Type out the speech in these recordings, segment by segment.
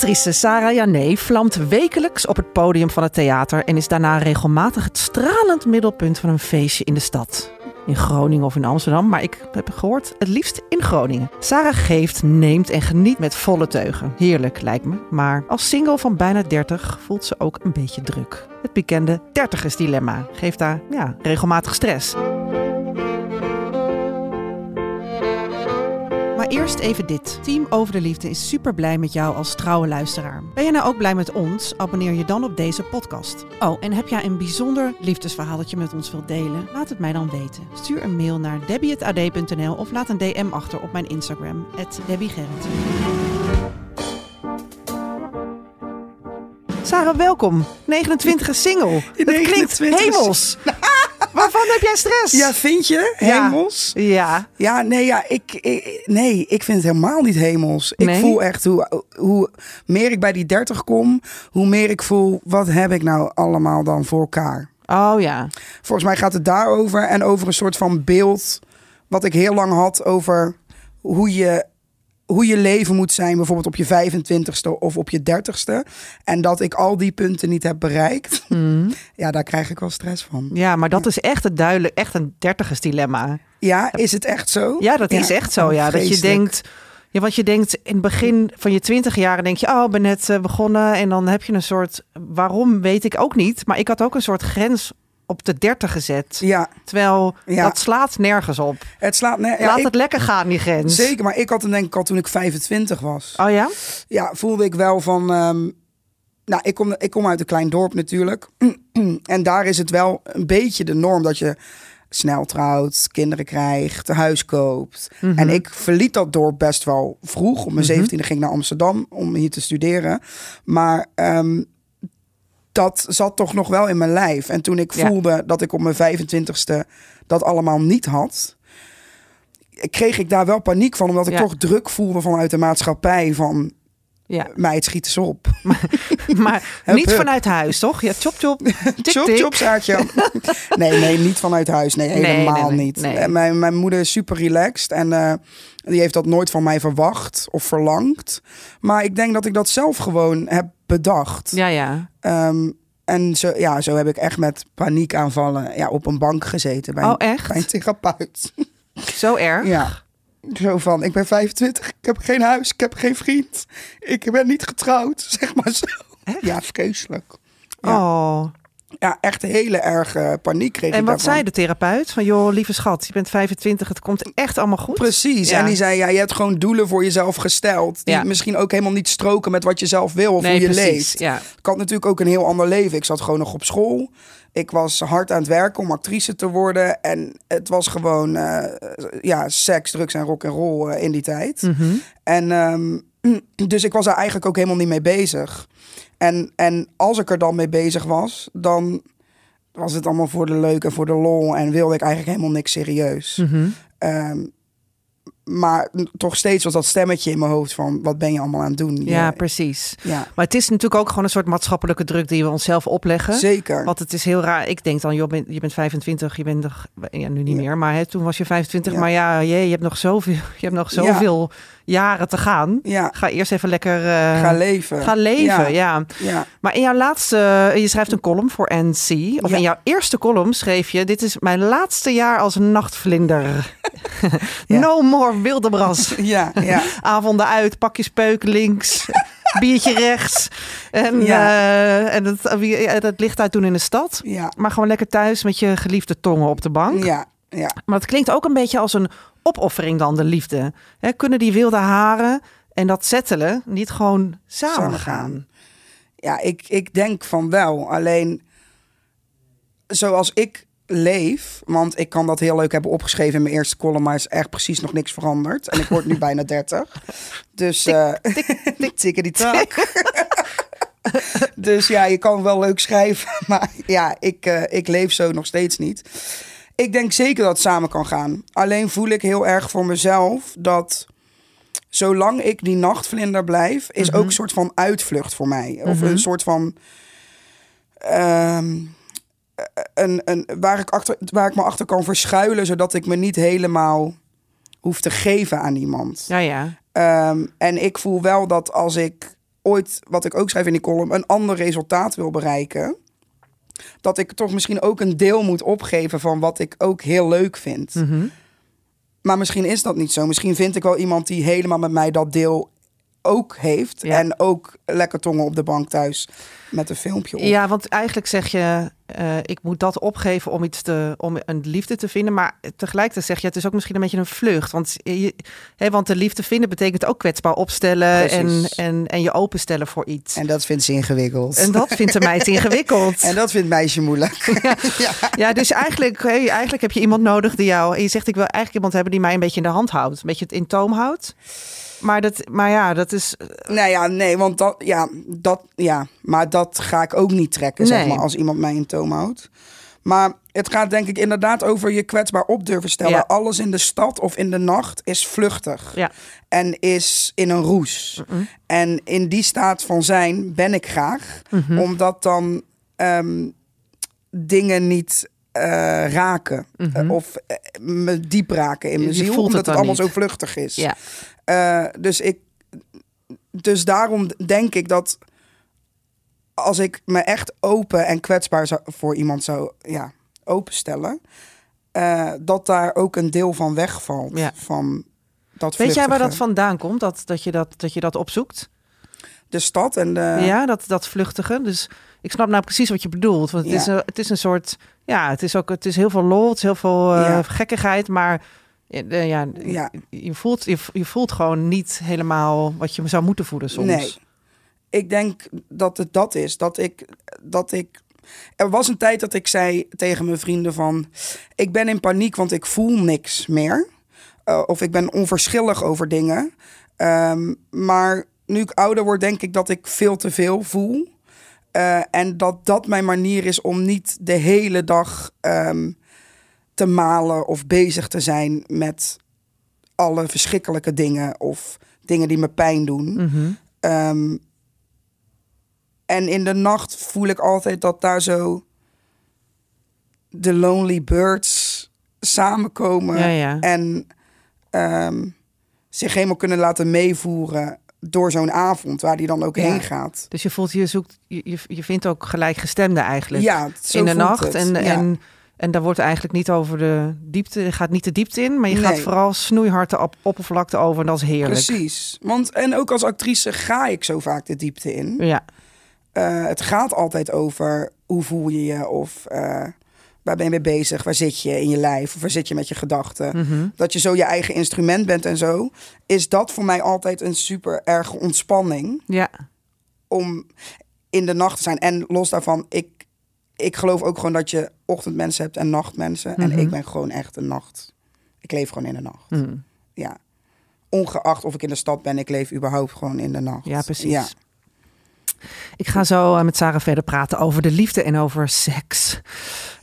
Actrice Sarah Jané vlamt wekelijks op het podium van het theater en is daarna regelmatig het stralend middelpunt van een feestje in de stad. In Groningen of in Amsterdam, maar ik heb gehoord het liefst in Groningen. Sarah geeft, neemt en geniet met volle teugen. Heerlijk lijkt me, maar als single van bijna 30 voelt ze ook een beetje druk. Het bekende dertigersdilemma geeft haar ja, regelmatig stress. Eerst even dit. Team Over de Liefde is super blij met jou als trouwe luisteraar. Ben je nou ook blij met ons? Abonneer je dan op deze podcast. Oh, en heb jij een bijzonder liefdesverhaal dat je met ons wilt delen? Laat het mij dan weten. Stuur een mail naar debbie.ad.nl of laat een DM achter op mijn Instagram, @debbiegerrit. Sarah, welkom. 29 single. Dat klinkt 29e hemels. Waarvan heb jij stress? Ja, vind je? Ja. Hemels? Ja. Ja, nee, ja, ik, ik- nee, ik vind het helemaal niet hemels. Ik voel echt hoe, hoe meer ik bij die 30 kom, hoe meer ik voel, wat heb ik nou allemaal dan voor elkaar? Oh ja. Volgens mij gaat het daarover en over een soort van beeld wat ik heel lang had over hoe je, hoe je leven moet zijn, bijvoorbeeld op je 25ste of op je 30ste. En dat ik al die punten niet heb bereikt. Ja, daar krijg ik wel stress van. Ja, maar dat is echt een duidelijk, echt een dertigersdilemma. Ja, is het echt zo? Ja, dat is echt zo. Ja, dat je denkt. Ja, wat je denkt in het begin van je twintig jaren, denk je, oh, ben net eh, begonnen. En dan heb je een soort, waarom weet ik ook niet. Maar ik had ook een soort grens op de 30 gezet. Ja, Terwijl Ja. dat slaat nergens op. het slaat... Ja, Laat ik- het lekker gaan, die grens. Zeker, maar ik had hem denk ik al toen ik 25 was. Oh ja? Ja, voelde ik wel van... ehm, nou, ik kom, ik kom uit een klein dorp natuurlijk. en daar is het wel een beetje de norm dat je snel trouwt, kinderen krijgt, een huis koopt. Mhm. En ik verliet dat dorp best wel vroeg. Op mijn zeventiende ging ik naar Amsterdam om hier te studeren. Maar ehm, dat zat toch nog wel in mijn lijf. En toen ik Ja. voelde dat ik op mijn 25ste dat allemaal niet had... kreeg ik daar wel paniek van. Omdat ik Ja. toch druk voelde vanuit de maatschappij van... Ja. Meid, schiet eens op. Maar Hup, niet hup. vanuit huis, toch? Ja, chop, chop. Tik, Chop, chop, zaadje. nee, nee, niet vanuit huis. Nee, helemaal nee, nee, niet. nee. Mijn, mijn moeder is super relaxed en eh, die heeft dat nooit van mij verwacht of verlangd. Maar ik denk dat ik dat zelf gewoon heb bedacht. Ja, ja. Ehm, en zo, ja, zo heb ik echt met paniekaanvallen ja, op een bank gezeten bij, Oh, een, echt? bij een therapeut. Zo erg? ja. Zo van, ik ben 25, ik heb geen huis, ik heb geen vriend. Ik ben niet getrouwd, zeg maar zo. Ja, vreselijk. Ja. Oh. Ja, echt hele erge paniek kreeg En ik wat daarvan. zei de therapeut? Van, joh, lieve schat, je bent 25, het komt echt allemaal goed. Precies. Ja. En die zei, ja, je hebt gewoon doelen voor jezelf gesteld. Die Ja. misschien ook helemaal niet stroken met wat je zelf wil of Nee, hoe je precies. leeft. Ja. Ik had natuurlijk ook een heel ander leven. Ik zat gewoon nog op school. Ik was hard aan het werken om actrice te worden. En het was gewoon eh, ja, seks, drugs en rock en roll eh, in die tijd. Mhm. En ehm, dus ik was er eigenlijk ook helemaal niet mee bezig. En, en als ik er dan mee bezig was, dan was het allemaal voor de leuk en voor de lol. En wilde ik eigenlijk helemaal niks serieus. Ehm, maar toch steeds was dat stemmetje in mijn hoofd van... wat ben je allemaal aan het doen? Ja, Je- precies. ja Maar het is natuurlijk ook gewoon een soort maatschappelijke druk die we onszelf opleggen. zeker. Want het is heel raar. Ik denk dan, joh, je bent 25, je bent nog, ja, nu niet Ja. meer, maar hè, toen was je 25. Ja. Maar ja, jee, je hebt nog zoveel, je hebt nog zoveel jaren te gaan. Ja, Ga eerst even lekker eh, ga leven. gaan leven. Ja. Ja. Maar in jouw laatste, je schrijft een column voor NC. Of in jouw eerste column schreef je: Dit is mijn laatste jaar als nachtvlinder. No more Wildebras. ja, ja. Avonden uit, pakje speuk links, biertje rechts. En, Ja. eh, en ja, het licht uit doen in de stad. ja. Maar gewoon lekker thuis met je geliefde tongen op de bank. Ja, ja. Maar het klinkt ook een beetje als een opoffering dan, de liefde. Hè, kunnen die wilde haren en dat settelen niet gewoon samen, gaan. Ja, ik, ik denk van wel. Alleen zoals ik leef, want ik kan dat heel leuk hebben opgeschreven in mijn eerste column, maar is echt precies nog niks veranderd. En ik word nu bijna 30. Dus eh tikken die tak. dus ja, je kan wel leuk schrijven. Maar ja, ik, eh, ik leef zo nog steeds niet. Ik denk zeker dat het samen kan gaan. Alleen voel ik heel erg voor mezelf dat zolang ik die nachtvlinder blijf, is ook een soort van uitvlucht voor mij. Of een soort van. ehm, een, een, waar, ik achter, waar ik me achter kan verschuilen, zodat ik me niet helemaal hoef te geven aan iemand. Ja, ja. Ehm, en ik voel wel dat als ik ooit, wat ik ook schrijf in die column, een ander resultaat wil bereiken, dat ik toch misschien ook een deel moet opgeven van wat ik ook heel leuk vind. Mhm. Maar misschien is dat niet zo. Misschien vind ik wel iemand die helemaal met mij dat deel ook heeft. Ja. En ook lekker tongen op de bank thuis met een filmpje op. Ja, want eigenlijk zeg je, eh, ik moet dat opgeven om iets te, om een liefde te vinden. Maar tegelijkertijd zeg je, het is ook misschien een beetje een vlucht. Want, je, hè, want de liefde vinden betekent ook kwetsbaar opstellen en, Precies. en, en je openstellen voor iets. En, En dat vindt ze ingewikkeld. dat vindt de meid ingewikkeld. En dat vindt meisje moeilijk. Ja, dus eigenlijk, eigenlijk heb je iemand nodig die jou. En je zegt, ik wil eigenlijk iemand hebben die mij een beetje in de hand houdt. Een beetje het in toom houdt. Maar, dat, maar ja, dat is. nou ja, nee, want dat, ja, dat, ja, maar dat ga ik ook niet trekken, zeg Nee. maar, als iemand mij in toom houdt. Maar het gaat denk ik inderdaad over je kwetsbaar op durven stellen. Ja. Alles in de stad of in de nacht is vluchtig. Ja. En is in een roes. En in die staat van zijn ben ik graag. Mhm. Omdat dan ehm, dingen niet eh, raken. Eh, of eh, me diep raken in mijn. Je ziel. het Omdat het, allemaal niet. zo vluchtig is. Ja. Eh, dus ik. Dus daarom denk ik dat als ik me echt open en kwetsbaar zou, voor iemand zou ja, openstellen, eh, dat daar ook een deel van wegvalt. Ja. Van dat Weet jij waar dat vandaan komt? Dat, dat, je, dat, dat je dat opzoekt? De stad en de. ja, dat, dat vluchtige. Dus ik snap nou precies wat je bedoelt. Want het, Ja. is, een, het is een soort. Ja, het is ook. Het is heel veel lol. Het is heel veel eh, Ja. gekkigheid. Maar. Ja, Ja. Je, voelt, je, je voelt gewoon niet helemaal wat je zou moeten voelen soms. Nee. Ik denk dat het dat is. Dat ik, dat ik. Er was een tijd dat ik zei tegen mijn vrienden van... Ik ben in paniek, want ik voel niks meer. Eh, of ik ben onverschillig over dingen. Ehm, maar nu ik ouder word, denk ik dat ik veel te veel voel. Eh, en dat dat mijn manier is om niet de hele dag ehm, te malen of bezig te zijn met alle verschrikkelijke dingen of dingen die me pijn doen. Mhm. Ehm, en in de nacht voel ik altijd dat daar zo de lonely birds samenkomen Ja, ja. en ehm, zich helemaal kunnen laten meevoeren door zo'n avond waar die dan ook Ja. heen gaat. Dus je voelt, je zoekt, je, je- je vindt ook gelijkgestemde eigenlijk. Ja, in de nacht. het. En, en, en daar wordt eigenlijk niet over de diepte. Je gaat niet de diepte in, maar je gaat vooral snoeihard de op, oppervlakte over. En dat is heerlijk. Precies. Want, en ook als actrice ga ik zo vaak de diepte in. Ja. Eh, het gaat altijd over hoe voel je je of eh, waar ben je mee bezig, waar zit je in je lijf of waar zit je met je gedachten. Mhm. Dat je zo je eigen instrument bent en zo, is dat voor mij altijd een super erge ontspanning ja. om in de nacht te zijn. En los daarvan, ik, ik geloof ook gewoon dat je ochtendmensen hebt en nachtmensen. En Mhm. ik ben gewoon echt een nacht. Ik leef gewoon in de nacht. Mhm. Ja. Ongeacht of ik in de stad ben, ik leef überhaupt gewoon in de nacht. Ja, precies. Ja. Ik ga zo eh, met Sarah verder praten over de liefde en over seks.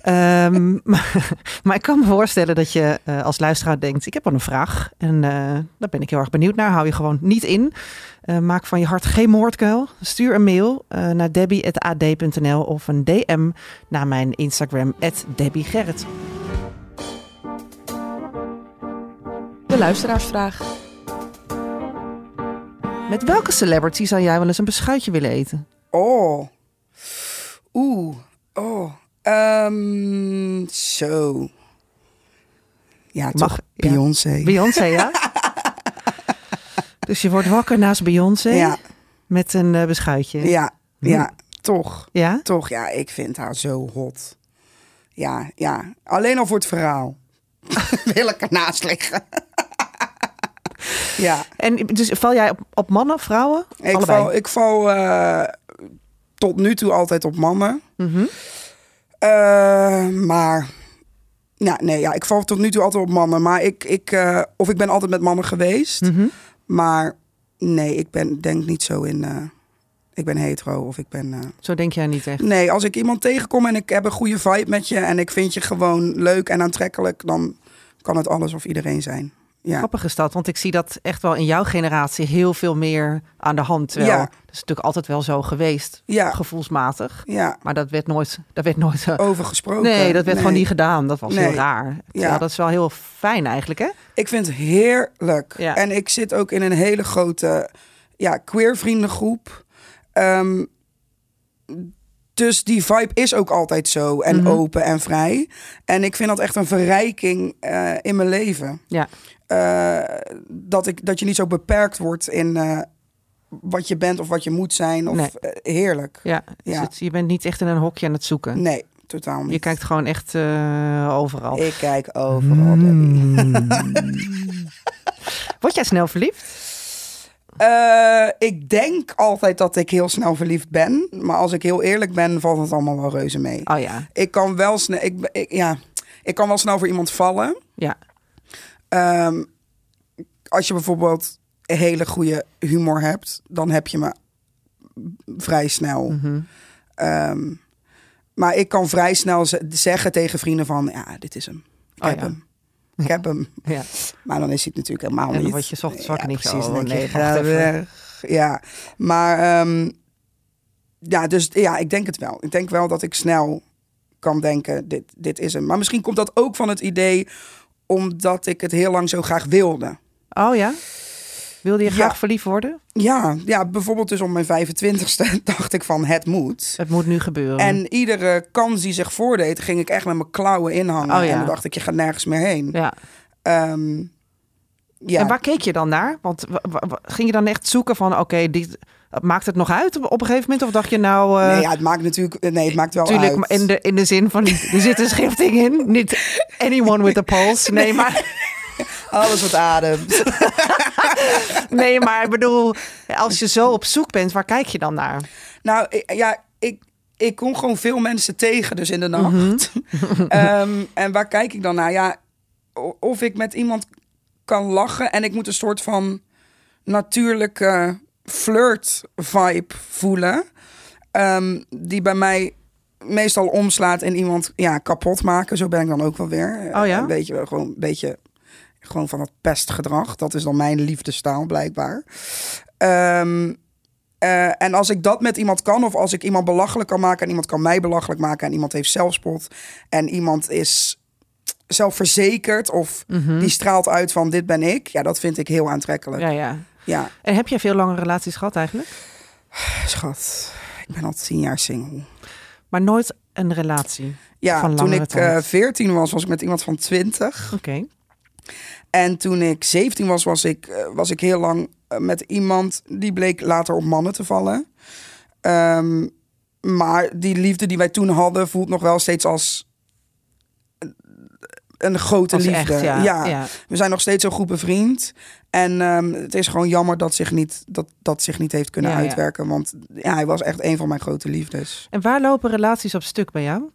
Ehm, maar, maar ik kan me voorstellen dat je eh, als luisteraar denkt: ik heb wel een vraag. En eh, daar ben ik heel erg benieuwd naar. Hou je gewoon niet in. Eh, maak van je hart geen moordkuil. Stuur een mail eh, naar debbie.ad.nl of een DM naar mijn Instagram, @debbiegerrit. De luisteraarsvraag. Met welke celebrity zou jij wel eens een beschuitje willen eten? Oh. Oeh. Oh. Ehm, zo. Ja, Mag- toch ja. Beyoncé. Beyoncé, ja? dus je wordt wakker naast Beyoncé ja, met een eh, beschuitje. ja, ja, toch. Ja? Toch, ja, ik vind haar zo hot. Ja, ja. Alleen al voor het verhaal. Wil ik ernaast liggen. ja. En dus val jij op, op mannen, vrouwen? Ik Allebei. val, ik val eh, tot nu toe altijd op mannen. Mhm. Eh, maar. Ja, nee, ja, ik val tot nu toe altijd op mannen. Maar ik, ik eh, of ik ben altijd met mannen geweest. Mhm. Maar nee, ik ben denk niet zo in, eh, ik ben hetero of ik ben... Zo denk jij niet echt. Nee, als ik iemand tegenkom en ik heb een goede vibe met je en ik vind je gewoon leuk en aantrekkelijk, dan kan het alles of iedereen zijn. Ja, Grappig is dat, want ik zie dat echt wel in jouw generatie heel veel meer aan de hand. Terwijl, Ja. dat is natuurlijk altijd wel zo geweest, ja, gevoelsmatig. ja. Maar dat werd nooit, dat werd nooit. eh, over gesproken. nee, dat werd gewoon niet gedaan. Dat was heel raar. Terwijl dat is wel heel fijn eigenlijk, hè? Ik vind het heerlijk. Ja. En ik zit ook in een hele grote ja, queer vriendengroep. Ehm, dus die vibe is ook altijd zo en Mhm. open en vrij. En ik vind dat echt een verrijking eh, in mijn leven. Ja. Eh, dat, ik, dat je niet zo beperkt wordt in eh, wat je bent of wat je moet zijn. Of, Nee. eh, heerlijk. Ja, dus Ja. het- je bent niet echt in een hokje aan het zoeken. Nee, totaal niet. Je kijkt gewoon echt overal. Ik kijk overal. Mm. Word jij snel verliefd? Ik denk altijd dat ik heel snel verliefd ben. Maar als ik heel eerlijk ben, valt het allemaal wel reuze mee. Oh ja, Ik kan wel snel, ik, ik- ja, ik kan wel snel voor iemand vallen. ja. Ehm, als je bijvoorbeeld een hele goede humor hebt, dan heb je me vrij snel. Mhm. Ehm, maar ik kan vrij snel ze- zeggen tegen vrienden van, ja, dit is hem. Ik Oh heb ja. hem. Ik heb hem. ja. Maar dan is hij het natuurlijk helemaal En dan niet. word je 's ochtends wakker Ja, niet precies. oh, nee, je. Ja, maar ehm, ja, dus ja, ik denk het wel. Ik denk wel dat ik snel kan denken, dit, dit is hem. Maar misschien komt dat ook van het idee omdat ik het heel lang zo graag wilde. Oh ja? Wilde je Ja. graag verliefd worden? Ja, ja, bijvoorbeeld dus op mijn 25ste dacht ik van het moet. Het moet nu gebeuren. En iedere kans die zich voordeed, ging ik echt met mijn klauwen inhangen. Oh ja. En dan dacht ik, je gaat nergens meer heen. ja. Ehm, ja. En waar keek je dan naar? Want wa- wa- wa- ging je dan echt zoeken van, oké, dit maakt het nog uit op, een gegeven moment? Of dacht je nou... eh, nee, ja, het maakt natuurlijk, nee, het maakt wel Tuurlijk, uit. in de, in de zin van, er zit een schifting in. Niet anyone with a pulse. Nee, maar, Alles wat ademt. nee, maar ik bedoel, als je zo op zoek bent, waar kijk je dan naar? Nou, ik- ja, ik, ik kom gewoon veel mensen tegen, dus in de nacht. Mhm. Ehm, en waar kijk ik dan naar? Ja, of ik met iemand kan lachen en ik moet een soort van natuurlijke flirt-vibe voelen. ehm, die bij mij meestal omslaat in iemand ja, kapot maken. Zo ben ik dan ook wel weer. Oh ja? Een beetje, gewoon een beetje gewoon van dat pestgedrag. Dat is dan mijn liefdestaal blijkbaar. Ehm, eh, en als ik dat met iemand kan, of als ik iemand belachelijk kan maken en iemand kan mij belachelijk maken en iemand heeft zelfspot en iemand is zelfverzekerd of die straalt uit van dit ben ik, ja, dat vind ik heel aantrekkelijk. Ja, ja. Ja, En heb jij veel lange relaties gehad eigenlijk? schat, ik ben al tien jaar single. Maar nooit een relatie? Ja, Van toen ik tijd. eh 14 was, was ik met iemand van 20. Oké. En toen ik 17 was, was ik, eh, was ik heel lang eh, met iemand die bleek later op mannen te vallen. Ehm, maar die liefde die wij toen hadden, voelt nog wel steeds als een grote Als liefde. echt, ja. ja. ja. We zijn nog steeds een goed bevriend. En ehm, het is gewoon jammer dat zich niet, dat, dat zich niet heeft kunnen Ja, uitwerken. Want ja, hij was echt een van mijn grote liefdes. En waar lopen relaties op stuk bij jou?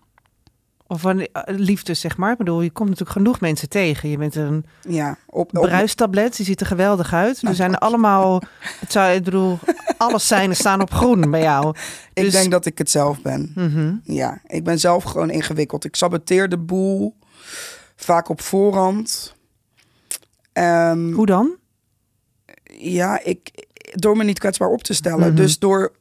Of van eh, liefde, zeg maar. Ik bedoel, je komt natuurlijk genoeg mensen tegen. Je bent een Ja, op, op, bruistablet. Die ziet er geweldig uit. Nou, er zijn allemaal... Het zou, ik bedoel, alles zijn staan op groen bij jou. ik dus- denk dat ik het zelf ben. Mhm. Ja, ik ben zelf gewoon ingewikkeld. Ik saboteer de boel, vaak op voorhand. Ehm, Hoe dan? ja, ik, door me niet kwetsbaar op te stellen. Mhm. Dus door...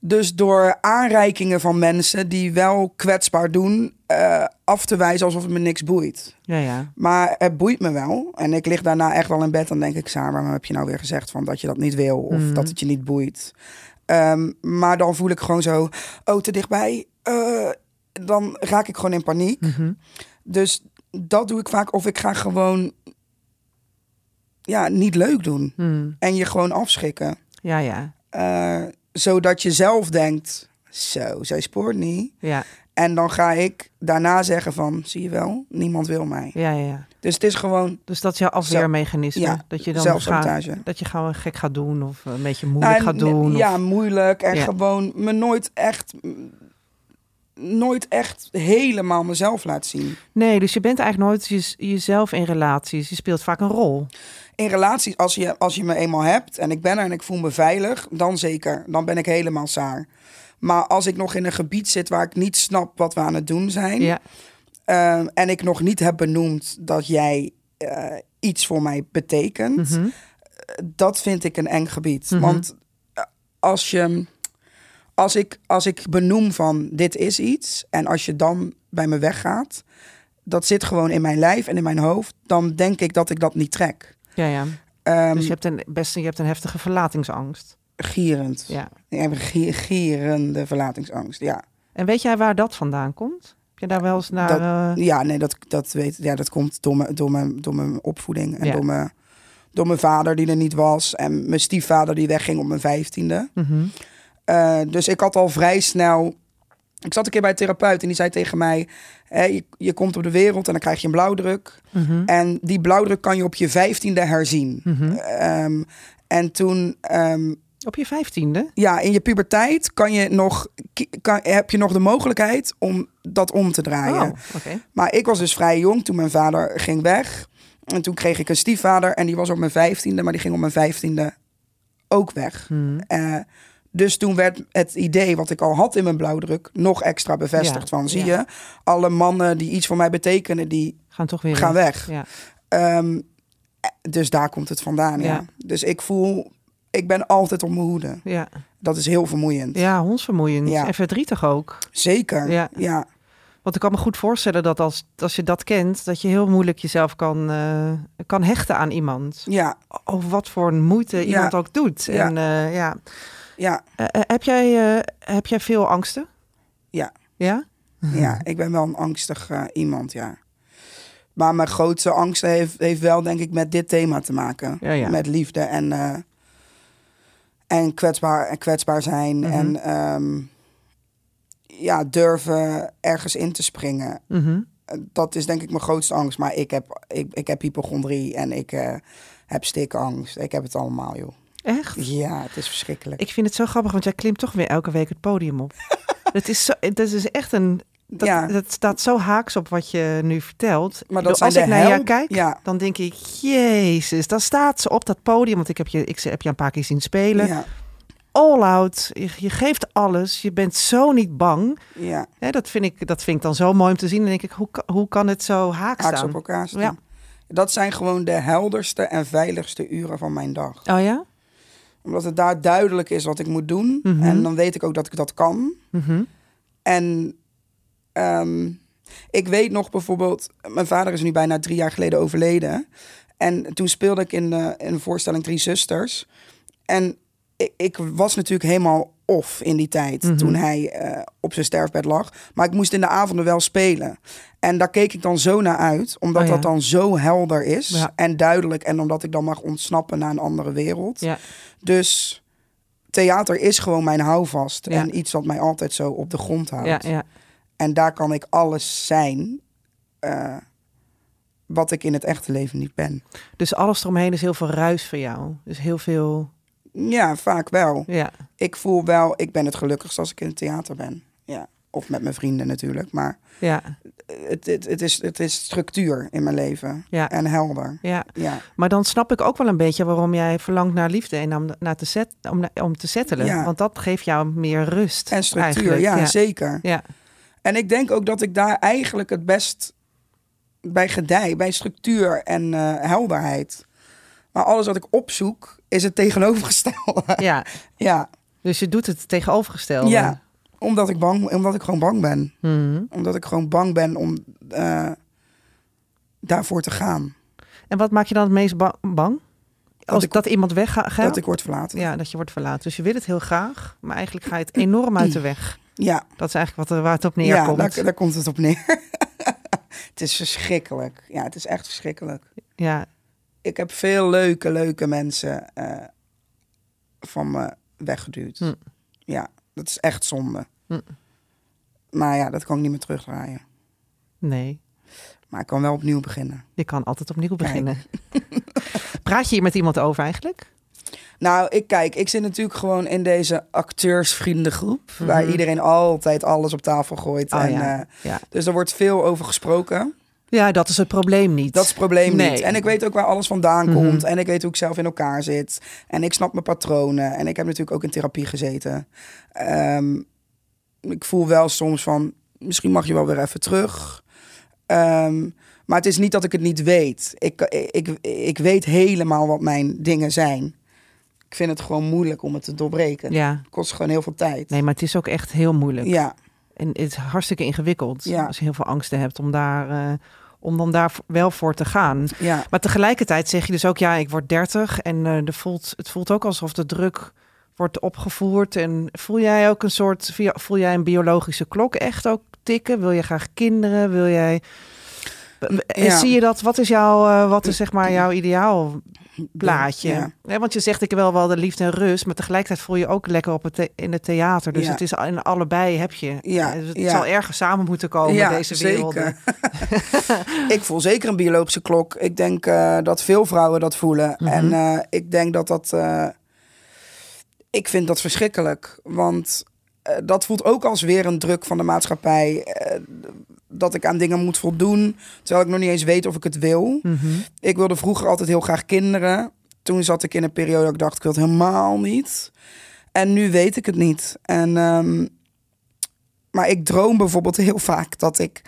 Dus door aanreikingen van mensen die wel kwetsbaar doen, eh, af te wijzen alsof het me niks boeit. Ja, ja. Maar het boeit me wel. En ik lig daarna echt wel in bed. Dan denk ik, Saar, waarom heb je nou weer gezegd van dat je dat niet wil? Of Mhm. dat het je niet boeit? Ehm, maar dan voel ik gewoon zo, oh, te dichtbij. Eh, dan raak ik gewoon in paniek. Mhm. Dus dat doe ik vaak. Of ik ga gewoon ja, niet leuk doen. Mhm. En je gewoon afschrikken. Ja, ja. Eh, zodat je zelf denkt, zo, zij spoort niet. Ja, En dan ga ik daarna zeggen van, zie je wel, niemand wil mij. ja, ja. ja. Dus het is gewoon Dus dat is jouw afweermechanisme. Ja, dat je dan zelfsabotage. gaat, dat je gewoon gek gaat doen of een beetje moeilijk Nou, gaat n- doen. Ja, of- moeilijk. En Ja. gewoon me nooit echt, nooit echt helemaal mezelf laat zien. Nee, dus je bent eigenlijk nooit je- jezelf in relaties. Je speelt vaak een rol. in relaties, als je, als je me eenmaal hebt en ik ben er en ik voel me veilig, dan zeker. Dan ben ik helemaal saar. Maar als ik nog in een gebied zit waar ik niet snap wat we aan het doen zijn. Ja. ehm, en ik nog niet heb benoemd dat jij eh, iets voor mij betekent. Mhm. Dat vind ik een eng gebied. Mhm. Want eh, als je. Als ik, als ik benoem van dit is iets. En als je dan bij me weggaat. Dat zit gewoon in mijn lijf en in mijn hoofd. Dan denk ik dat ik dat niet trek. ja, ja. Ehm, Dus je hebt, een, best, je hebt een heftige verlatingsangst. Gierend. Ja. Ik heb een gier- gierende verlatingsangst. Ja, En weet jij waar dat vandaan komt? Heb je daar wel eens naar... Dat- eh, ja nee, dat, dat, weet, ja, dat komt door mijn, door mijn, door mijn opvoeding. En Ja. door, mijn, door mijn vader die er niet was. En mijn stiefvader die wegging op mijn vijftiende. mhm. Eh, dus ik had al vrij snel. Ik zat een keer bij een therapeut en die zei tegen mij: je, je komt op de wereld en dan krijg je een blauwdruk. Mhm. En die blauwdruk kan je op je vijftiende herzien. Mhm. Ehm, en toen, ehm, Op je vijftiende? ja, in je puberteit kan je nog, kan, heb je nog de mogelijkheid om dat om te draaien. Oh. Maar ik was dus vrij jong toen mijn vader ging weg. En toen kreeg ik een stiefvader en die was op mijn vijftiende, maar die ging op mijn vijftiende ook weg. Eh, dus toen werd het idee wat ik al had in mijn blauwdruk nog extra bevestigd. Van zie je, alle mannen die iets voor mij betekenen, die Gaan toch weer gaan weg. Ja. Ehm, eh, dus daar komt het vandaan. Ja. Dus ik voel, ik ben altijd op mijn hoede. Ja. Dat is heel vermoeiend. ja, hondsvermoeiend. Ja. En verdrietig ook. Zeker. Ja. Ja. Want ik kan me goed voorstellen dat als, als je dat kent, dat je heel moeilijk jezelf kan, eh, kan hechten aan iemand. Ja. Of wat voor moeite Ja. iemand ook doet. Ja. En eh, ja. Ja. Eh, eh, heb, jij, eh, heb jij veel angsten? Ja. Ja? Ja, ik ben wel een angstig iemand, ja. Maar mijn grootste angst heeft, heeft wel, denk ik, met dit thema te maken. Ja, ja. Met liefde en, en, kwetsbaar, en kwetsbaar zijn. Mhm. En ehm, ja, durven ergens in te springen. Mhm. Dat is denk ik mijn grootste angst. Maar ik heb, ik, ik heb hypochondrie en ik heb stikangst. Ik heb het allemaal, joh. Echt? Ja, het is verschrikkelijk. Ik vind het zo grappig, want jij klimt toch weer elke week het podium op. Het is, zo, het is echt een... Dat, Ja. dat staat zo haaks op wat je nu vertelt. Maar dat Als ik naar jou kijk, Ja. dan denk ik... Jezus, dan staat ze op dat podium. Want ik heb je, ik heb je een paar keer zien spelen. Ja, All out. Je, je geeft alles. Je bent zo niet bang. ja. Hè, dat, vind ik, dat vind ik dan zo mooi om te zien. Dan denk ik, hoe, hoe kan het zo haak haaks staan? op elkaar staan. Ja. Dat zijn gewoon de helderste en veiligste uren van mijn dag. Oh ja? Omdat het daar duidelijk is wat ik moet doen. Mhm. En dan weet ik ook dat ik dat kan. Mhm. En ehm, ik weet nog bijvoorbeeld... Mijn vader is nu bijna drie jaar geleden overleden. En toen speelde ik in, de, in een voorstelling Drie Zusters. En ik, ik was natuurlijk helemaal off in die tijd. Mhm. Toen hij eh, op zijn sterfbed lag. Maar ik moest in de avonden wel spelen. En daar keek ik dan zo naar uit. Omdat Oh ja. dat dan zo helder is. Ja. En duidelijk. En omdat ik dan mag ontsnappen naar een andere wereld. Ja. Dus theater is gewoon mijn houvast. En iets wat mij altijd zo op de grond houdt. Ja, ja. En daar kan ik alles zijn eh, wat ik in het echte leven niet ben. Dus alles eromheen is heel veel ruis voor jou. Dus heel veel... Ja, vaak wel. Ja. Ik voel wel, ik ben het gelukkigst als ik in het theater ben. Ja. Of met mijn vrienden natuurlijk. Maar Ja. het, het, het, is, het is structuur in mijn leven. Ja. En helder. Ja. Ja. Maar dan snap ik ook wel een beetje waarom jij verlangt naar liefde en om, naar te, set, om, om te settelen. Ja. Want dat geeft jou meer rust. En structuur, ja, ja. zeker. Ja. En ik denk ook dat ik daar eigenlijk het best bij gedij, bij structuur en eh, helderheid. Maar alles wat ik opzoek is het tegenovergestelde. ja, ja, dus je doet het tegenovergestelde. ja, omdat ik bang, omdat ik gewoon bang ben. Mhm. Omdat ik gewoon bang ben om eh, daarvoor te gaan. En wat maak je dan het meest ba- bang? Als ik- dat iemand weggaat? Dat ik word verlaten. Ja, dat je wordt verlaten. Dus je wil het heel graag, maar eigenlijk ga je het enorm uit de weg. Ja, Dat is eigenlijk wat er, waar het op ja neerkomt. daar, daar komt het op neer. het is verschrikkelijk. Ja, het is echt verschrikkelijk. Ja, Ik heb veel leuke, leuke mensen eh, van me weggeduwd. Hm. Ja, dat is echt zonde. Hm. Maar ja, dat kan ik niet meer terugdraaien. nee. Maar ik kan wel opnieuw beginnen. Je kan altijd opnieuw beginnen. Praat je hier met iemand over eigenlijk? Nou, ik kijk, ik zit natuurlijk gewoon in deze acteursvriendengroep. Waar Mhm. iedereen altijd alles op tafel gooit. Oh en, ja. eh, ja. dus er wordt veel over gesproken. Ja, dat is het probleem niet. Dat is het probleem Nee. niet. En ik weet ook waar alles vandaan Mhm. komt. En ik weet hoe ik zelf in elkaar zit. En ik snap mijn patronen. En ik heb natuurlijk ook in therapie gezeten. Ehm, ik voel wel soms van, misschien mag je wel weer even terug. Ehm, maar het is niet dat ik het niet weet. Ik, ik, ik weet helemaal wat mijn dingen zijn. Ik vind het gewoon moeilijk om het te doorbreken. Ja, Het kost gewoon heel veel tijd. nee, maar het is ook echt heel moeilijk. Ja, En het is hartstikke ingewikkeld Ja. als je heel veel angsten hebt om daar, eh, om dan daar wel voor te gaan. ja. Maar tegelijkertijd zeg je dus ook, ja, ik word 30 en eh er voelt, het voelt ook alsof de druk wordt opgevoerd. En voel jij ook een soort, voel jij een biologische klok echt ook tikken? Wil je graag kinderen? Wil jij... En Ja. zie je dat? Wat is jouw, eh, wat is zeg maar jouw ideaal plaatje? Ja. Want je zegt ik wil wel de liefde en rust, maar tegelijkertijd voel je ook lekker op het the- in het theater. Dus Ja. het is in allebei heb je. Ja, Dus het zal ergens samen moeten komen ja, deze wereld. ik voel zeker een biologische klok. Ik denk eh, dat veel vrouwen dat voelen. Mhm. En eh, ik denk dat dat... eh, ik vind dat verschrikkelijk. Want eh, dat voelt ook als weer een druk van de maatschappij. Dat ik aan dingen moet voldoen. Terwijl ik nog niet eens weet of ik het wil. Mhm. Ik wilde vroeger altijd heel graag kinderen. Toen zat ik in een periode dat ik dacht, ik wil het helemaal niet. En nu weet ik het niet. En, ehm, maar ik droom bijvoorbeeld heel vaak dat ik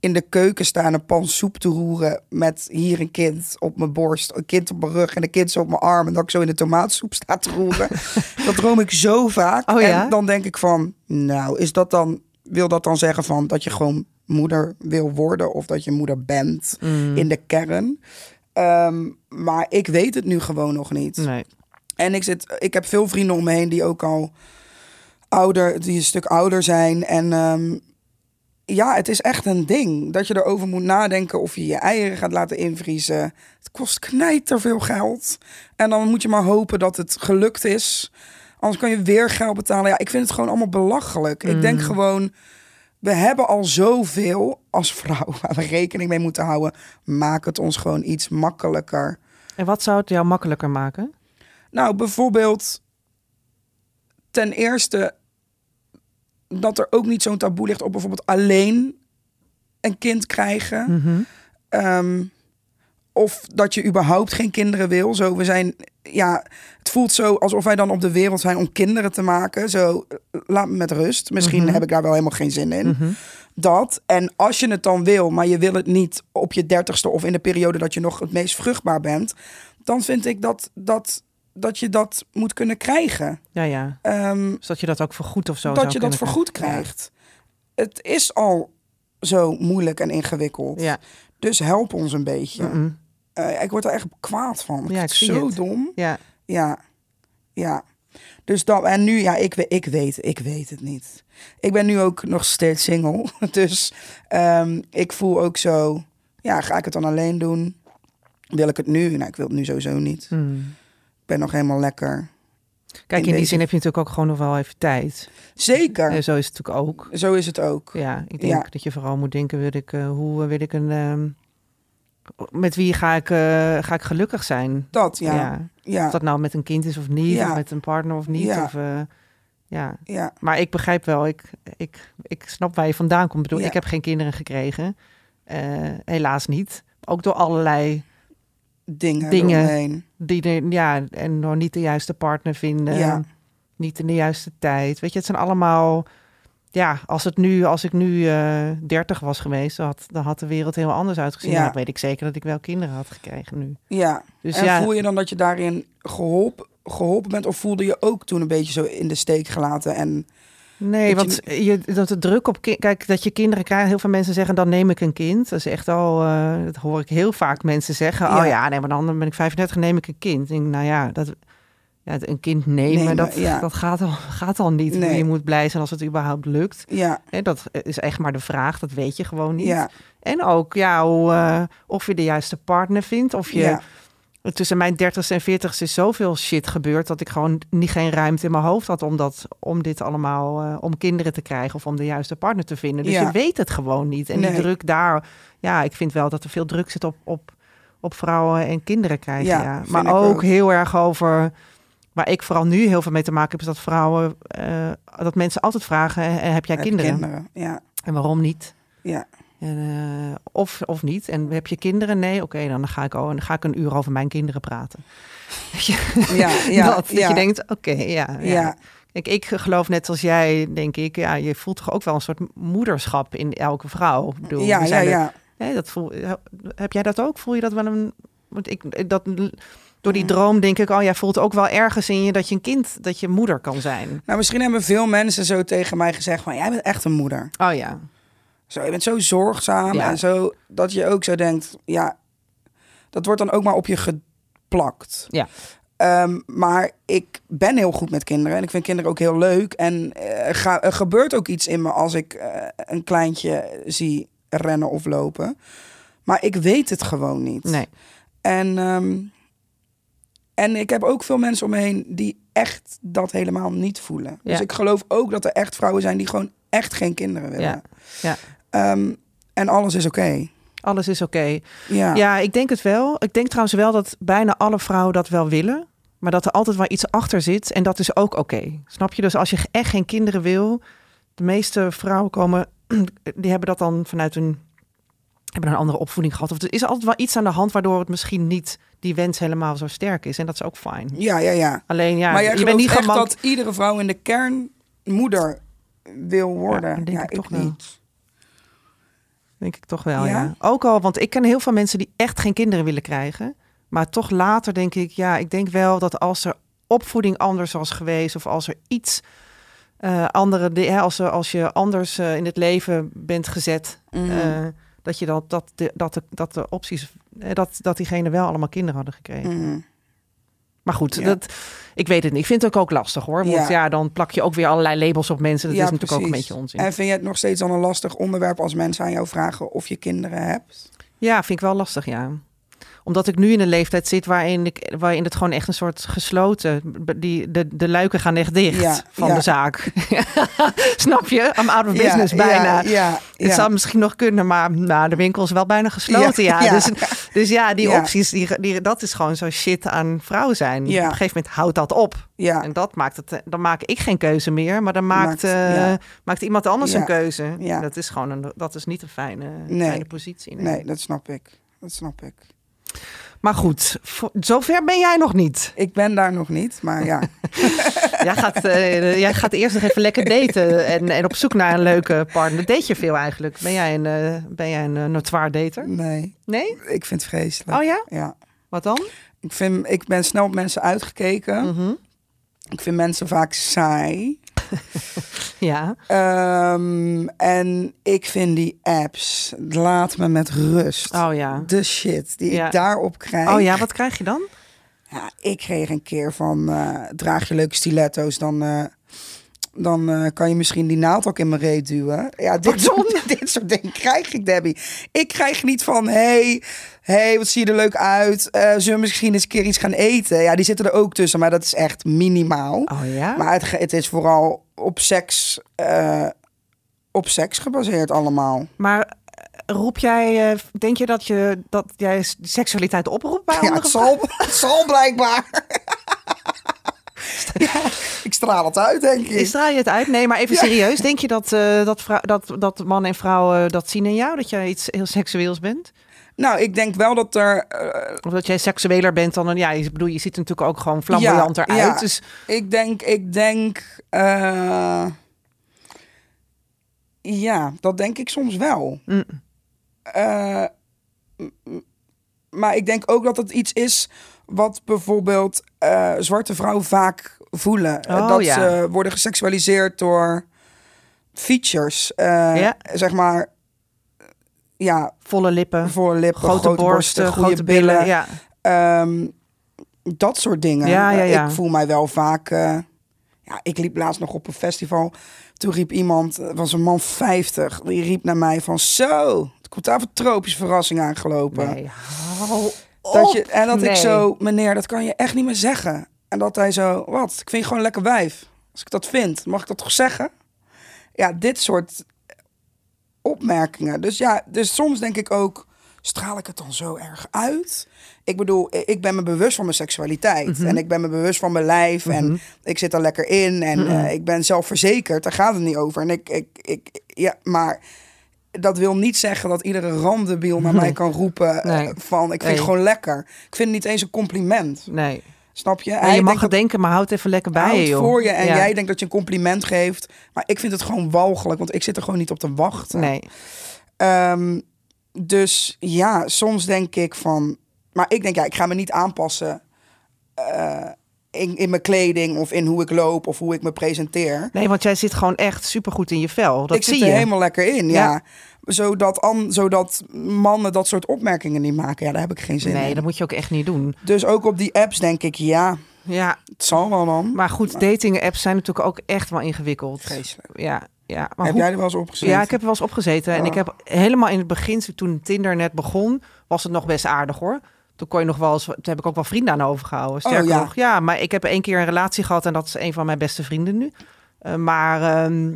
in de keuken sta en een pan soep te roeren met hier een kind op mijn borst, een kind op mijn rug en een kind zo op mijn arm en dat ik zo in de tomaatsoep sta te roeren. dat droom ik zo vaak. Oh ja? En dan denk ik van, nou, is dat dan, wil dat dan zeggen van dat je gewoon moeder wil worden of dat je moeder bent Mm. in de kern? Ehm, maar ik weet het nu gewoon nog niet. Nee. En ik, zit, ik heb veel vrienden om me heen die ook al ouder, die een stuk ouder zijn. En ehm, ja, het is echt een ding dat je erover moet nadenken of je je eieren gaat laten invriezen. Het kost knijterveel geld. En dan moet je maar hopen dat het gelukt is. Anders kan je weer geld betalen. Ja, ik vind het gewoon allemaal belachelijk. Ik denk gewoon, we hebben al zoveel als vrouw waar we rekening mee moeten houden. Maak het ons gewoon iets makkelijker. En wat zou het jou makkelijker maken? Nou, bijvoorbeeld ten eerste dat er ook niet zo'n taboe ligt op bijvoorbeeld alleen een kind krijgen. Ehm, of dat je überhaupt geen kinderen wil. Zo, we zijn, ja, het voelt zo alsof wij dan op de wereld zijn om kinderen te maken. Zo, laat me met rust. Misschien Mhm. heb ik daar wel helemaal geen zin in. Mhm. Dat. En als je het dan wil, maar je wil het niet op je dertigste of in de periode dat je nog het meest vruchtbaar bent, dan vind ik dat, dat, dat je dat moet kunnen krijgen. Ja, ja. Ehm, Zodat je dat ook vergoed of zo dat zou je dat vergoed krijgt. Het is al zo moeilijk en ingewikkeld. Ja. Dus help ons een beetje. Mm-mm. Eh, ik word er echt kwaad van. Ja, ik zo het. dom. ja. Ja, ja. Dus dan, en nu, ja, ik, ik weet, ik weet het niet. Ik ben nu ook nog steeds single. Dus ehm, ik voel ook zo, ja, ga ik het dan alleen doen? Wil ik het nu? Nou, ik wil het nu sowieso niet. Hmm. Ik ben nog helemaal lekker. Kijk, in, In die deze- zin heb je natuurlijk ook gewoon nog wel even tijd. Zeker, En zo is het natuurlijk ook. zo is het ook. Ja, ik denk Ja. dat je vooral moet denken, wil ik, eh, hoe wil ik een... ehm, met wie ga ik, eh, ga ik gelukkig zijn? Dat, ja. ja. Ja, Of dat nou met een kind is of niet, Ja. of met een partner of niet. Ja. Of, eh, ja. ja, Maar ik begrijp wel, ik, ik, ik snap waar je vandaan komt. Ik bedoel, ik heb geen kinderen gekregen. Eh, helaas niet. Ook door allerlei dingen, Dingen. eromheen. die er, ja, en door niet de juiste partner vinden. Niet in de juiste tijd. Weet je, het zijn allemaal. Ja, als, het nu, als ik nu eh 30 was geweest, dan had, dan had de wereld heel anders uitgezien. Ja. Dan weet ik zeker dat ik wel kinderen had gekregen nu. Ja, Dus en ja, voel je dan dat je daarin geholpen, geholpen bent? Of voelde je ook toen een beetje zo in de steek gelaten? En nee, dat want je, dat de druk op. Kijk, dat je kinderen krijgt. Heel veel mensen zeggen: dan neem ik een kind. Dat is echt al. eh, dat hoor ik heel vaak mensen zeggen. Ja. Oh ja, nee, maar dan ben ik 35, neem ik een kind. Ik denk, nou ja, dat. Ja, een kind nemen, Nemen, dat, ja. dat gaat, al, gaat al niet. Nee. Je moet blij zijn als het überhaupt lukt. ja, dat is echt maar de vraag, dat weet je gewoon niet. ja, En ook ja, hoe, eh, of je de juiste partner vindt. Of je ja, tussen mijn 30 en 40 is zoveel shit gebeurd dat ik gewoon niet geen ruimte in mijn hoofd had om, dat, om dit allemaal, eh, om kinderen te krijgen of om de juiste partner te vinden. Dus je weet het gewoon niet. En Nee. die druk daar, ja, ik vind wel dat er veel druk zit op, op, op vrouwen en kinderen krijgen. Ja, Maar ook. heel erg over. Waar ik vooral nu heel veel mee te maken heb, is dat vrouwen, eh, dat mensen altijd vragen: heb jij heb kinderen? kinderen? Ja, En waarom niet? ja, En, eh, of, of niet. En heb je kinderen? Nee, oké, dan ga ik, oh, dan ga ik een uur over mijn kinderen praten. Ja, ja, dat, dat ja. je denkt, oké, ja, ja. Ja. Kijk, ik geloof net als jij, denk ik, ja, je voelt toch ook wel een soort moederschap in elke vrouw. Ik bedoel, Ja, ja, er- ja. Dat voel, heb jij dat ook? Voel je dat wel een... Want ik, dat, door die droom denk ik, oh, jij voelt ook wel ergens in je dat je een kind, dat je moeder kan zijn. Nou, misschien hebben veel mensen zo tegen mij gezegd van... jij bent echt een moeder. Oh ja, Zo, je bent zo zorgzaam Ja. en zo... dat je ook zo denkt, ja... dat wordt dan ook maar op je geplakt. Ja. Ehm, maar ik ben heel goed met kinderen en ik vind kinderen ook heel leuk. En eh, ga, er gebeurt ook iets in me als ik eh, een kleintje zie rennen of lopen. Maar ik weet het gewoon niet. nee. En, ehm, en ik heb ook veel mensen om me heen die echt dat helemaal niet voelen. Dus ik geloof ook dat er echt vrouwen zijn die gewoon echt geen kinderen willen. Ja. Ja. Ehm, en alles is oké. Alles is oké. Ja. Ja, ik denk het wel. Ik denk trouwens wel dat bijna alle vrouwen dat wel willen. Maar dat er altijd wel iets achter zit. En dat is ook oké. Snap je? Dus als je echt geen kinderen wil. De meeste vrouwen komen. Die hebben dat dan vanuit hun. Hebben een andere opvoeding gehad. Of er is altijd wel iets aan de hand. Waardoor het misschien niet die wens helemaal zo sterk is. En dat is ook fijn. ja, ja, ja. Alleen ja, maar je bent niet echt dat iedere vrouw in de kern moeder wil worden? Ja, dat denk ik toch wel. niet. Denk ik toch wel, Ja? ja? Ook al, want ik ken heel veel mensen die echt geen kinderen willen krijgen. Maar toch later denk ik, ja, ik denk wel dat als er opvoeding anders was geweest... of als er iets eh, andere, hè, als, er, als je anders eh, in het leven bent gezet... Eh, dat je dat, dat, de, dat, de, dat de opties, eh, dat, dat diegene wel allemaal kinderen hadden gekregen. Mhm. Maar goed, Ja. dat, ik weet het niet. Ik vind het ook, ook lastig hoor. Want Ja. ja. dan plak je ook weer allerlei labels op mensen. Dat Ja, is natuurlijk ook een beetje onzin. En vind je het nog steeds dan een lastig onderwerp als mensen aan jou vragen of je kinderen hebt? Ja, vind ik wel lastig, ja. Omdat ik nu in een leeftijd zit waarin, ik, waarin het gewoon echt een soort gesloten... Die, de, de luiken gaan echt dicht Ja, van ja. de zaak. Snap je? I'm out of Ja, business bijna. Ja, Het zou misschien nog kunnen, maar nou, de winkel is wel bijna gesloten. Ja. Dus, dus ja, die opties, die, die, dat is gewoon zo shit aan vrouw zijn. Op een gegeven moment houdt dat op. ja. En dat maakt het, dan maak ik geen keuze meer, maar dan maakt, Maakt- eh, maakt iemand anders een keuze. Ja. Dat is gewoon een, dat is niet een fijne, Nee. fijne positie. nee. Nee, dat snap ik. Dat snap ik. Maar goed, zover ben jij nog niet. Ik ben daar nog niet, maar ja. Jij gaat, eh, jij gaat eerst nog even lekker daten en, en op zoek naar een leuke partner. Date je veel eigenlijk? Ben jij een, eh, ben jij een uh, notoire dater? Nee, Nee? ik vind het vreselijk. Oh ja? Ja. Wat dan? Ik, vind, ik ben snel op mensen uitgekeken. Mhm. Ik vind mensen vaak saai. Ja. Ehm, en ik vind die apps, laat me met rust. Oh ja. De shit die Ja. ik daarop krijg. Oh ja, wat krijg je dan? Ja, ik kreeg een keer van, eh, draag je leuke stiletto's, dan, eh, dan eh, kan je misschien die naald ook in mijn reet duwen. Ja, dit soort, dit soort dingen krijg ik, Debbie. Ik krijg niet van, hey, hey, wat zie je er leuk uit? Eh, zullen we misschien eens een keer iets gaan eten? Ja, die zitten er ook tussen, maar dat is echt minimaal. Oh ja? Maar het, het is vooral op seks, eh, op seks gebaseerd allemaal. Maar roep jij, denk je dat, je dat jij seksualiteit oproept bij Ja, het zal, het zal blijkbaar. ja, ik straal het uit, denk ik. Straal je het uit? Nee, maar even Ja. serieus. Denk je dat, eh, dat, dat, dat mannen en vrouwen dat zien in jou? Dat jij iets heel seksueels bent? Nou, ik denk wel dat er. eh, Of dat jij seksueler bent dan een... Ja, je, bedoel, je ziet er natuurlijk ook gewoon flamboyanter Ja, uit. ja. Dus ik denk, ik denk. eh, ja, dat denk ik soms wel. Mm. Eh, maar ik denk ook dat het iets is wat bijvoorbeeld eh, zwarte vrouwen vaak voelen. Eh, Oh, dat ja. ze worden geseksualiseerd door features. eh, Ja. Zeg maar. Ja, volle lippen, volle lippen, grote, borsten, goede grote billen. Ja. Ehm, dat soort dingen. Ja, ja, ja. Ik voel mij wel vaak. ja, ik liep laatst nog op een festival. Toen riep iemand, het was een man 50, die riep naar mij van zo. Het komt daar een tropische verrassing aangelopen. Nee, hou Dat je, en dat ik zo, meneer, dat kan je echt niet meer zeggen. En dat hij zo, wat? Ik vind je gewoon lekker wijf. Als ik dat vind, mag ik dat toch zeggen? Ja, dit soort opmerkingen. Dus ja, dus soms denk ik ook, straal ik het dan zo erg uit? Ik bedoel, ik ben me bewust van mijn seksualiteit. Mhm. En ik ben me bewust van mijn lijf. En ik zit er lekker in. En Mhm. eh, ik ben zelfverzekerd. Daar gaat het niet over. En ik, ik, ik ja, maar dat wil niet zeggen dat iedere randebiel naar mij kan roepen eh, van ik vind Nee. het gewoon lekker. Ik vind het niet eens een compliment. Nee. Snap je? En je mag het denken, maar houd het even lekker bij je, joh. voor je en Ja. jij denkt dat je een compliment geeft. Maar ik vind het gewoon walgelijk, want ik zit er gewoon niet op te wachten. Nee. Ehm, dus ja, soms denk ik van... Maar ik denk, ja, ik ga me niet aanpassen eh, in, in mijn kleding of in hoe ik loop of hoe ik me presenteer. Nee, want jij zit gewoon echt supergoed in je vel. Dat ik zie zit je. er helemaal lekker in, ja. Ja. Zodat, an, zodat mannen dat soort opmerkingen niet maken. Ja, daar heb ik geen zin Nee, in. dat moet je ook echt niet doen. Dus ook op die apps denk ik, ja, Ja, het zal wel dan. maar goed, dating apps zijn natuurlijk ook echt wel ingewikkeld. Vreselijk. Ja, ja. Maar heb hoe- jij er wel eens op gezeten? Ja, ik heb er wel eens opgezeten. En Oh. ik heb helemaal in het begin, toen Tinder net begon, was het nog best aardig hoor. Toen kon je nog wel eens, toen heb ik ook wel vrienden aan overgehouden. Sterker Oh, ja. nog, ja, maar ik heb één keer een relatie gehad en dat is een van mijn beste vrienden nu. Eh, maar ehm,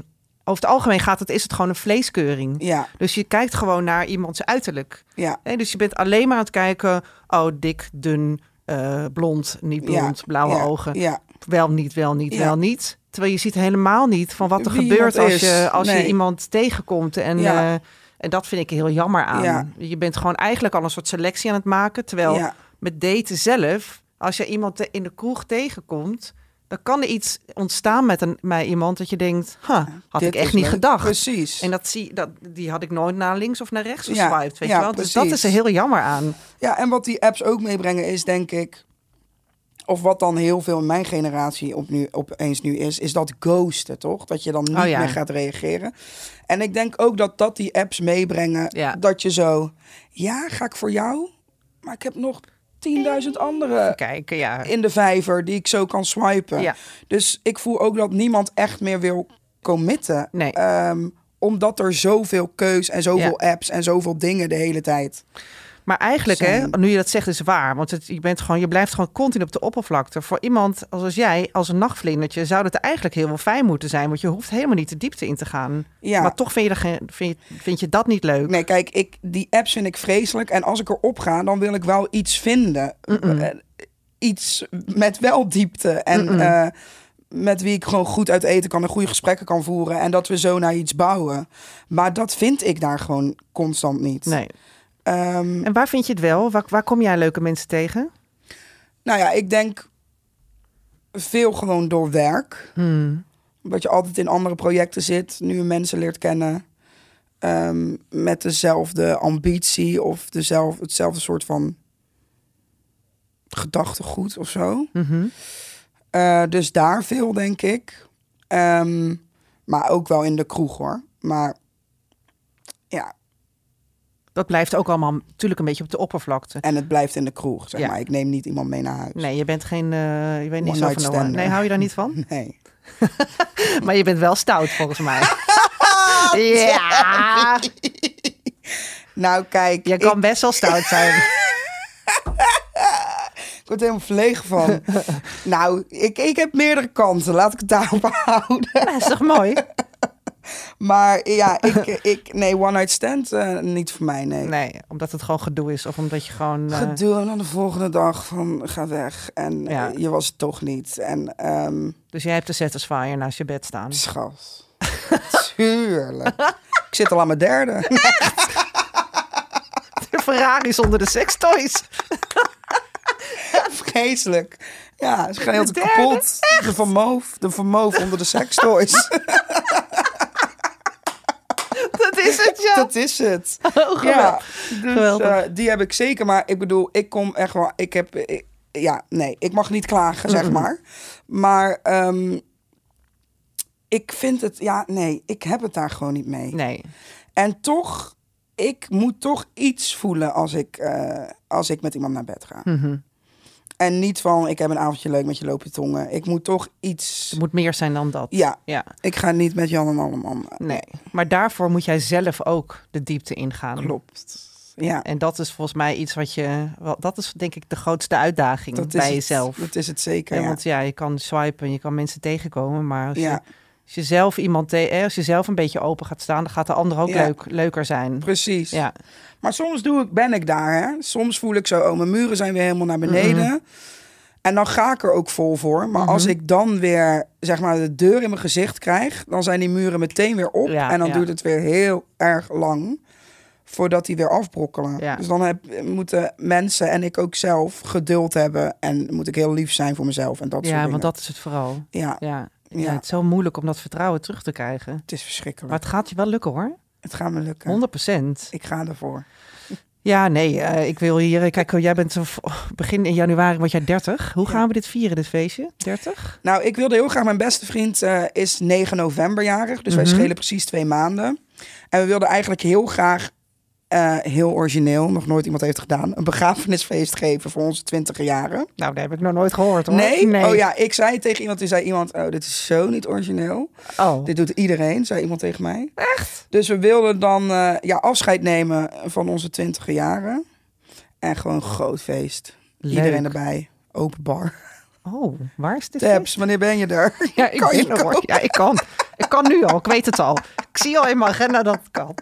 over het algemeen gaat het, is het gewoon een vleeskeuring. Ja, Dus je kijkt gewoon naar iemands uiterlijk. ja, Hè, dus je bent alleen maar aan het kijken, oh dik, dun, eh, blond, niet blond, ja, blauwe ja, ogen. Ja, Wel niet, wel niet, wel niet. Terwijl je ziet helemaal niet van wat er Wie gebeurt als, is. je, als Nee. je iemand tegenkomt. En, Ja. eh, en dat vind ik heel jammer aan. Ja. Je bent gewoon eigenlijk al een soort selectie aan het maken. Terwijl ja, met daten zelf, als je iemand in de kroeg tegenkomt... dan kan er iets ontstaan met, een, met iemand dat je denkt... Huh, had ik echt niet leuk. gedacht. Precies. En dat, zie, dat, die had ik nooit naar links of naar rechts Ja, geswiped, weet je wel? Dus dat is er heel jammer aan. Ja, en wat die apps ook meebrengen is, denk ik, of wat dan heel veel in mijn generatie op nu, opeens nu is, is dat ghosten, toch? Dat je dan niet Oh ja. meer gaat reageren. En ik denk ook dat dat die apps meebrengen, Ja. dat je zo, ja, ga ik voor jou? Maar ik heb nog 10.000 andere Kijken, ja. in de vijver die ik zo kan swipen. Dus ik voel ook dat niemand echt meer wil committen. Nee. Ehm, omdat er zoveel keus en zoveel apps en zoveel dingen de hele tijd. Maar eigenlijk, hè, nu je dat zegt, is waar. Want het, je, bent gewoon, je blijft gewoon continu op de oppervlakte. Voor iemand als jij, als een nachtvlindertje, zou dat eigenlijk heel wel fijn moeten zijn. Want je hoeft helemaal niet de diepte in te gaan. Ja. Maar toch vind je, vind, je, vind je dat niet leuk. Nee, kijk, ik, die apps vind ik vreselijk. En als ik erop ga, dan wil ik wel iets vinden. Eh, iets met wel diepte. En eh, met wie ik gewoon goed uit eten kan en goede gesprekken kan voeren. En dat we zo naar iets bouwen. Maar dat vind ik daar gewoon constant niet. Nee. Ehm, En waar vind je het wel? Waar, waar kom jij leuke mensen tegen? nou ja, ik denk veel gewoon door werk. Hmm. Dat je altijd in andere projecten zit, nieuwe mensen leert kennen. ehm, met dezelfde ambitie of dezelfde, hetzelfde soort van gedachtegoed of zo. Mhm. Eh, dus daar veel, denk ik. Ehm, maar ook wel in de kroeg hoor. Maar ja, Dat blijft ook allemaal natuurlijk een beetje op de oppervlakte. en het blijft in de kroeg, zeg Ja. maar. Ik neem niet iemand mee naar huis. Nee, je bent geen. eh je bent niet One zo van. Nee, hou je daar niet van? Nee. Maar je bent wel stout volgens mij. ja, Nou, kijk. je ik- kan best wel stout zijn. Ik word helemaal verlegen van. nou, ik, ik heb meerdere kanten. Laat ik het daarop houden. Dat is toch mooi? Maar ja, ik, ik nee, one night stand eh, niet voor mij, nee. Nee, omdat het gewoon gedoe is. Of omdat je gewoon... eh, Gedoe en dan de volgende dag van ga weg. En Ja. eh, je was het toch niet. En ehm dus jij hebt de Satisfyer naast je bed staan. schat. Tuurlijk. ik zit al aan mijn derde. De Ferrari zonder de sextoys. Vreselijk. Ja, ze gaan heel kapot. De vermoof. De vermoof onder de sextoys. Dat is het, ja. Dat is het. Oh, Ja, dus Geweldig. eh, die heb ik zeker. Maar ik bedoel, ik kom echt wel. Ik heb. ik- ja, nee, ik mag niet klagen, zeg maar. Maar ehm, ik vind het. Ja, nee, ik heb het daar gewoon niet mee. Nee. En toch, ik moet toch iets voelen als ik, eh, als ik met iemand naar bed ga. Mhm. En niet van, ik heb een avondje leuk met je loopje tongen. Ik moet toch iets. Het moet meer zijn dan dat. Ja, Ja, ik ga niet met Jan en allemaal. nee. Maar daarvoor moet jij zelf ook de diepte ingaan. Klopt. Ja, En dat is volgens mij iets wat je... Wel, dat is denk ik de grootste uitdaging dat bij het. jezelf. Dat is het zeker. Ja, Ja. Want ja, je kan swipen, je kan mensen tegenkomen. Maar als, je, ja, als je zelf iemand... eh, als je zelf een beetje open gaat staan... dan gaat de ander ook Ja. leuk, leuker zijn. precies. Ja. Maar soms doe ik, ben ik daar. Hè? Soms voel ik zo, oh, mijn muren zijn weer helemaal naar beneden. En dan ga ik er ook vol voor. Maar als Mhm. ik dan weer zeg maar de deur in mijn gezicht krijg, dan zijn die muren meteen weer op. Ja, en dan ja. duurt het weer heel erg lang voordat die weer afbrokkelen. Ja. Dus dan heb, moeten mensen en ik ook zelf geduld hebben. En moet ik heel lief zijn voor mezelf en dat soort Ja, dingen. want dat is het vooral. Ja, Ja. Ja. Het is zo moeilijk om dat vertrouwen terug te krijgen. het is verschrikkelijk. Maar het gaat je wel lukken hoor. het gaat me lukken. 100% Ik ga ervoor. Ja, nee, eh, ik wil hier. Kijk, jij bent begin in januari, word jij 30. Hoe Ja. gaan we dit vieren, dit feestje? 30? Nou, ik wilde heel graag. Mijn beste vriend eh, is 9 november jarig. Dus wij Mhm. schelen precies twee maanden. En we wilden eigenlijk heel graag, eh, heel origineel, nog nooit iemand heeft gedaan, een begrafenisfeest geven voor onze twintige jaren. Nou, dat heb ik nog nooit gehoord hoor. Nee? Oh ja, ik zei tegen iemand, toen zei iemand, oh, dit is zo niet origineel. Oh. Dit doet iedereen, zei iemand tegen mij. Echt? Dus we wilden dan eh, ja, afscheid nemen van onze twintige jaren. En gewoon een groot feest. Leuk. Iedereen erbij. Open bar. Oh, waar is dit? Tabs, wanneer ben je er? Ja, ik Kan je er? Ja, ik kan. Ik kan nu al. Ik weet het al. Ik zie al in mijn agenda dat het kan.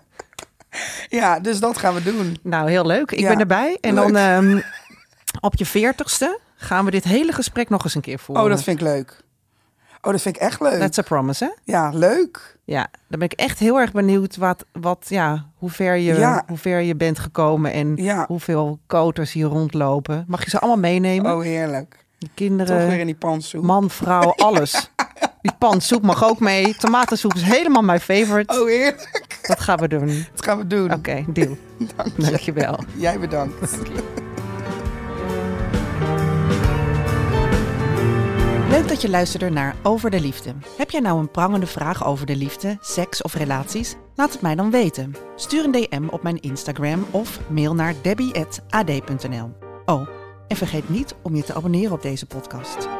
Ja, dus dat gaan we doen. Nou, heel leuk. Ik Ja, ben erbij. En leuk. dan ehm, op je veertigste gaan we dit hele gesprek nog eens een keer voeren. Oh, dat vind ik leuk. Oh, dat vind ik echt leuk. That's a promise, hè? Ja, leuk. Ja, dan ben ik echt heel erg benieuwd wat, wat ja, hoe, ver je, Ja. hoe ver je bent gekomen en Ja. hoeveel koters hier rondlopen. Mag je ze allemaal meenemen? Oh, heerlijk. De Toch weer kinderen, in die pantsoep. man, vrouw, alles. Die pansoep mag ook mee. Tomatensoep is helemaal mijn favorite. Oh, heerlijk. Dat gaan we doen. Oké, Dat gaan we doen. deal. Dank je. Dankjewel. Jij bedankt. Leuk dat je luisterde naar Over de Liefde. Heb jij nou een prangende vraag over de liefde, seks of relaties? Laat het mij dan weten. Stuur een DM op mijn Instagram of mail naar debbie.ad.nl. Oh, en vergeet niet om je te abonneren op deze podcast.